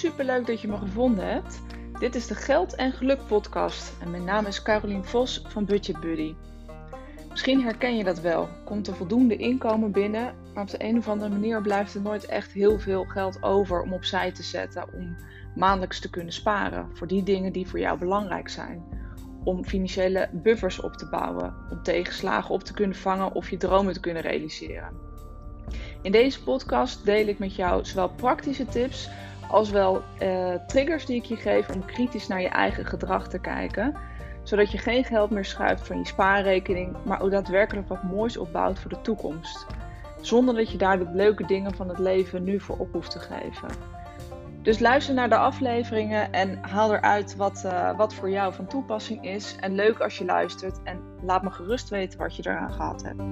superleuk dat je me gevonden hebt. Dit is de Geld en Geluk podcast en mijn naam is Carolien Vos van Budget Buddy. Misschien herken je dat wel. Komt er voldoende inkomen binnen, maar op de een of andere manier blijft er nooit echt heel veel geld over om opzij te zetten om maandelijks te kunnen sparen voor die dingen die voor jou belangrijk zijn. Om financiële buffers op te bouwen, om tegenslagen op te kunnen vangen of je dromen te kunnen realiseren. In deze podcast deel ik met jou zowel praktische tips als wel uh, triggers die ik je geef om kritisch naar je eigen gedrag te kijken. Zodat je geen geld meer schuift van je spaarrekening, maar ook daadwerkelijk wat moois opbouwt voor de toekomst. Zonder dat je daar de leuke dingen van het leven nu voor op hoeft te geven. Dus luister naar de afleveringen en haal eruit wat, uh, wat voor jou van toepassing is. En leuk als je luistert en laat me gerust weten wat je eraan gehad hebt.